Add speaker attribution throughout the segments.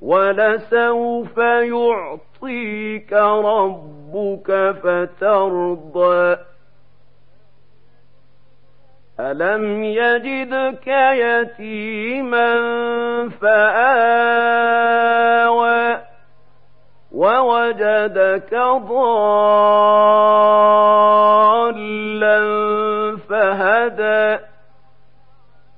Speaker 1: ولسوف يعطيك ربك فترضى. ألم يجدك يتيما فآوى ووجدك ضالا فهدى.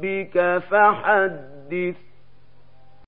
Speaker 1: ربك فحدث